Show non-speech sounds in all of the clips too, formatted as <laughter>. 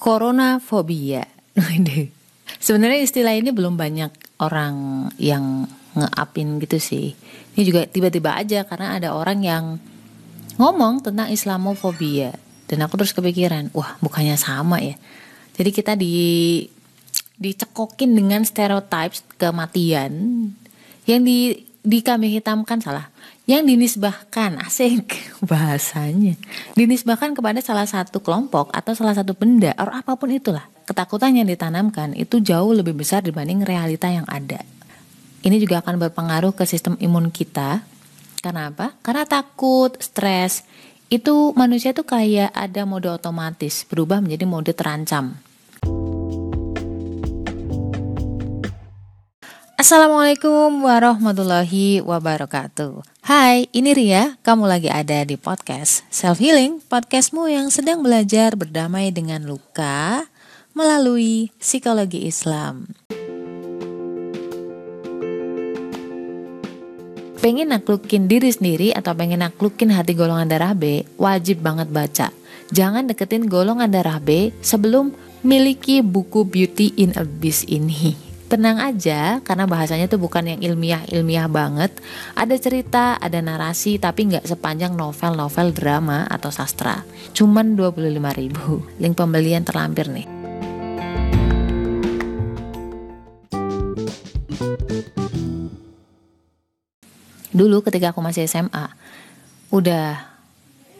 Coronafobia. <laughs> Sebenarnya istilah ini belum banyak orang yang ngeapin gitu sih. Ini juga tiba-tiba aja karena ada orang yang ngomong tentang Islamofobia dan aku terus kepikiran, wah bukannya sama ya. Jadi kita di dicekokin dengan stereotypes kematian yang di di kami hitamkan salah. Yang dinisbahkan asik <laughs> bahasanya. Dinisbahkan kepada salah satu kelompok atau salah satu benda atau apa pun itulah. Ketakutan yang ditanamkan itu jauh lebih besar dibanding realita yang ada. Ini juga akan berpengaruh ke sistem imun kita. Karena apa? Karena takut stres. Itu manusia tuh kayak ada mode otomatis berubah menjadi mode terancam Assalamualaikum warahmatullahi wabarakatuh. Hai, ini Ria, kamu lagi ada di podcast Self Healing Podcastmu yang sedang belajar berdamai dengan luka melalui psikologi Islam. Pengen naklukin diri sendiri atau pengen naklukin hati golongan darah B, wajib banget baca. Jangan deketin golongan darah B sebelum miliki buku Beauty in Abyss ini tenang aja karena bahasanya tuh bukan yang ilmiah-ilmiah banget. Ada cerita, ada narasi tapi nggak sepanjang novel-novel drama atau sastra. Cuman 25 ribu. Link pembelian terlampir nih. Dulu ketika aku masih SMA, udah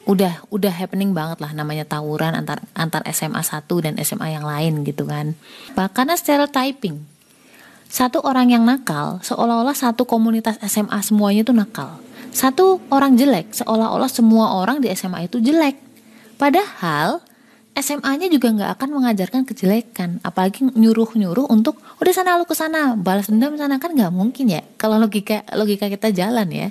udah udah happening banget lah namanya tawuran antar antar SMA 1 dan SMA yang lain gitu kan. Karena stereotyping satu orang yang nakal seolah-olah satu komunitas SMA semuanya itu nakal. Satu orang jelek seolah-olah semua orang di SMA itu jelek. Padahal SMA-nya juga nggak akan mengajarkan kejelekan, apalagi nyuruh-nyuruh untuk udah sana lu ke sana, balas dendam sana kan nggak mungkin ya. Kalau logika logika kita jalan ya.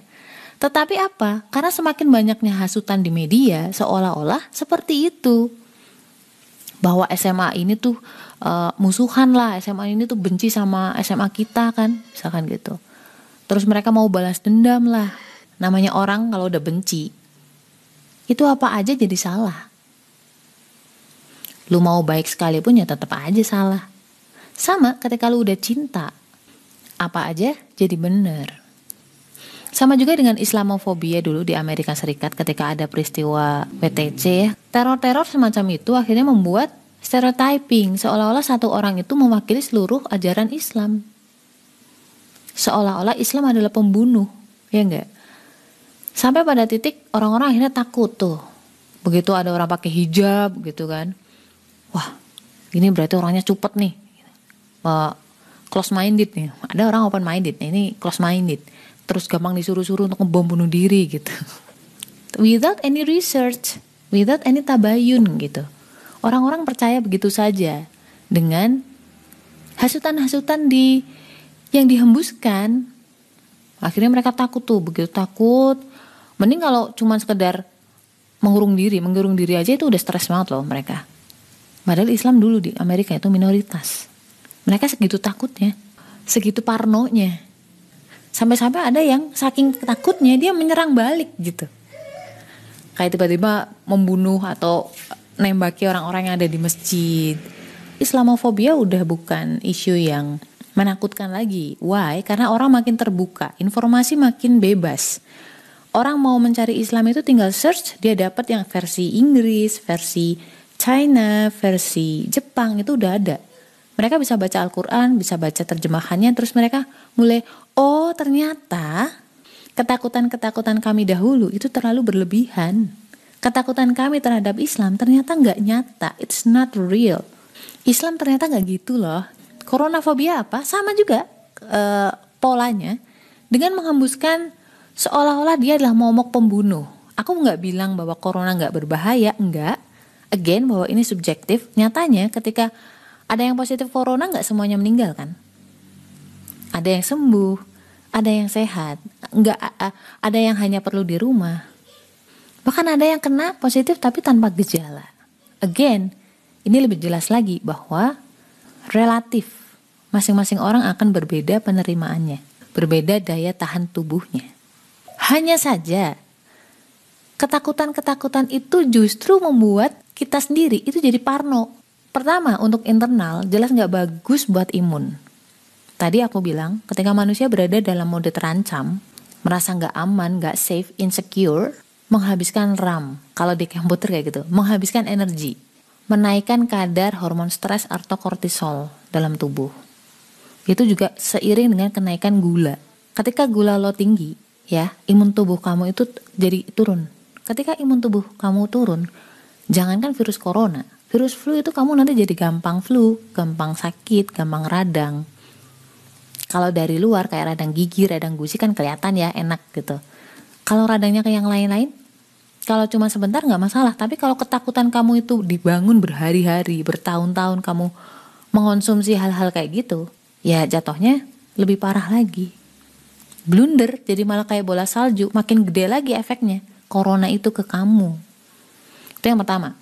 Tetapi apa? Karena semakin banyaknya hasutan di media, seolah-olah seperti itu bahwa SMA ini tuh uh, musuhan lah. SMA ini tuh benci sama SMA kita kan misalkan gitu. Terus mereka mau balas dendam lah. Namanya orang kalau udah benci itu apa aja jadi salah. Lu mau baik sekalipun ya tetap aja salah. Sama ketika lu udah cinta apa aja jadi bener sama juga dengan Islamofobia dulu di Amerika Serikat ketika ada peristiwa WTC ya. Teror-teror semacam itu akhirnya membuat stereotyping seolah-olah satu orang itu mewakili seluruh ajaran Islam. Seolah-olah Islam adalah pembunuh, ya enggak? Sampai pada titik orang-orang akhirnya takut tuh. Begitu ada orang pakai hijab gitu kan. Wah, ini berarti orangnya cupet nih. Uh, close minded nih. Ada orang open minded, nih, ini close minded terus gampang disuruh-suruh untuk ngebom bunuh diri gitu. Without any research without any tabayun gitu. Orang-orang percaya begitu saja dengan hasutan-hasutan di yang dihembuskan. Akhirnya mereka takut tuh begitu takut. Mending kalau cuma sekedar mengurung diri mengurung diri aja itu udah stres banget loh mereka. Padahal Islam dulu di Amerika itu minoritas. Mereka segitu takutnya segitu parnonya sampai-sampai ada yang saking takutnya dia menyerang balik gitu. Kayak tiba-tiba membunuh atau nembaki orang-orang yang ada di masjid. Islamofobia udah bukan isu yang menakutkan lagi. Why? Karena orang makin terbuka informasi makin bebas. Orang mau mencari Islam itu tinggal search dia dapat yang versi Inggris versi China versi Jepang itu udah ada mereka bisa baca Al-Quran, bisa baca terjemahannya, terus mereka mulai, oh ternyata ketakutan-ketakutan kami dahulu itu terlalu berlebihan. Ketakutan kami terhadap Islam ternyata nggak nyata, it's not real. Islam ternyata nggak gitu loh. Coronafobia apa? Sama juga uh, polanya dengan menghembuskan seolah-olah dia adalah momok pembunuh. Aku nggak bilang bahwa corona nggak berbahaya, enggak. Again bahwa ini subjektif. Nyatanya ketika ada yang positif corona nggak semuanya meninggal kan? Ada yang sembuh, ada yang sehat, nggak ada yang hanya perlu di rumah. Bahkan ada yang kena positif tapi tanpa gejala. Again, ini lebih jelas lagi bahwa relatif masing-masing orang akan berbeda penerimaannya, berbeda daya tahan tubuhnya. Hanya saja ketakutan-ketakutan itu justru membuat kita sendiri itu jadi parno Pertama, untuk internal, jelas nggak bagus buat imun. Tadi aku bilang, ketika manusia berada dalam mode terancam, merasa nggak aman, nggak safe, insecure, menghabiskan RAM, kalau di komputer kayak gitu, menghabiskan energi, menaikkan kadar hormon stres atau kortisol dalam tubuh. Itu juga seiring dengan kenaikan gula. Ketika gula lo tinggi, ya, imun tubuh kamu itu jadi turun. Ketika imun tubuh kamu turun, jangankan virus corona, virus flu itu kamu nanti jadi gampang flu, gampang sakit, gampang radang. Kalau dari luar kayak radang gigi, radang gusi kan kelihatan ya enak gitu. Kalau radangnya kayak yang lain-lain, kalau cuma sebentar nggak masalah. Tapi kalau ketakutan kamu itu dibangun berhari-hari, bertahun-tahun kamu mengonsumsi hal-hal kayak gitu, ya jatuhnya lebih parah lagi. Blunder jadi malah kayak bola salju, makin gede lagi efeknya. Corona itu ke kamu. Itu yang pertama,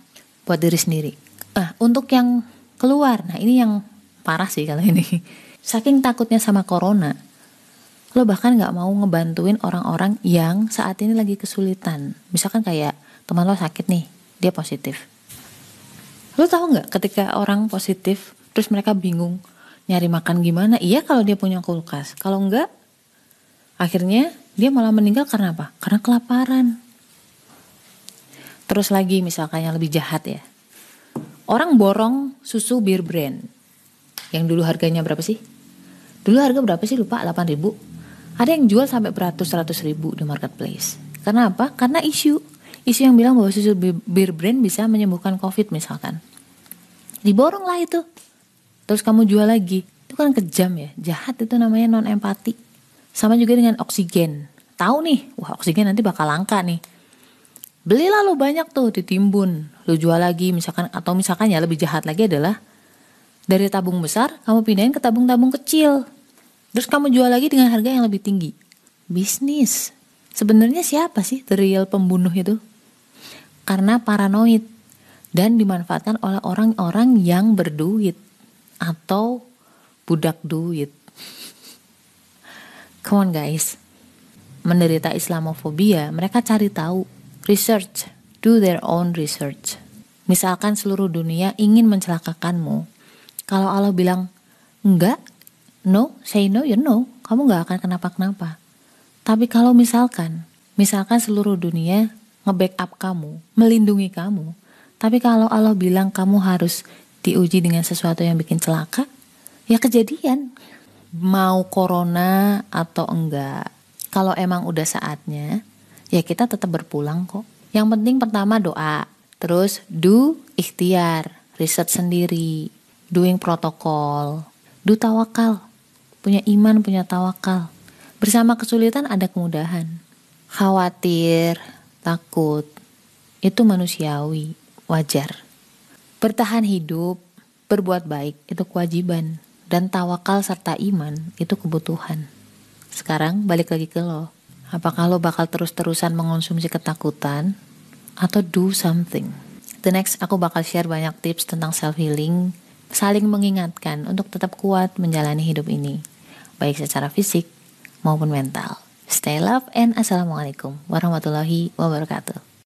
buat diri sendiri. Nah, untuk yang keluar, nah ini yang parah sih kalau ini. <laughs> Saking takutnya sama corona, lo bahkan nggak mau ngebantuin orang-orang yang saat ini lagi kesulitan. Misalkan kayak teman lo sakit nih, dia positif. Lo tahu nggak ketika orang positif, terus mereka bingung nyari makan gimana? Iya kalau dia punya kulkas. Kalau enggak, akhirnya dia malah meninggal karena apa? Karena kelaparan. Terus lagi misalkan yang lebih jahat ya. Orang borong susu bir brand. Yang dulu harganya berapa sih? Dulu harga berapa sih lupa 8 ribu. Ada yang jual sampai beratus-ratus ribu di marketplace. Karena apa? Karena isu. Isu yang bilang bahwa susu bir brand bisa menyembuhkan covid misalkan. Diborong lah itu terus kamu jual lagi itu kan kejam ya jahat itu namanya non empati sama juga dengan oksigen tahu nih wah oksigen nanti bakal langka nih belilah lo banyak tuh ditimbun. Lo jual lagi misalkan atau misalkan ya lebih jahat lagi adalah dari tabung besar kamu pindahin ke tabung-tabung kecil. Terus kamu jual lagi dengan harga yang lebih tinggi. Bisnis. Sebenarnya siapa sih the real pembunuh itu? Karena paranoid dan dimanfaatkan oleh orang-orang yang berduit atau budak duit. Come on guys. Menderita Islamofobia, mereka cari tahu, research, do their own research. Misalkan seluruh dunia ingin mencelakakanmu, kalau Allah bilang enggak, no, say no, you know, kamu nggak akan kenapa-kenapa. Tapi kalau misalkan, misalkan seluruh dunia nge-backup kamu, melindungi kamu, tapi kalau Allah bilang kamu harus diuji dengan sesuatu yang bikin celaka, ya kejadian. Mau corona atau enggak. Kalau emang udah saatnya, ya kita tetap berpulang kok. Yang penting pertama doa, terus do ikhtiar, riset sendiri, doing protokol, do tawakal. Punya iman, punya tawakal. Bersama kesulitan ada kemudahan. Khawatir, takut, itu manusiawi, wajar. Bertahan hidup, berbuat baik itu kewajiban dan tawakal serta iman itu kebutuhan. Sekarang balik lagi ke lo. Apakah lo bakal terus-terusan mengonsumsi ketakutan atau do something? The next aku bakal share banyak tips tentang self healing, saling mengingatkan untuk tetap kuat menjalani hidup ini, baik secara fisik maupun mental. Stay love and assalamualaikum warahmatullahi wabarakatuh.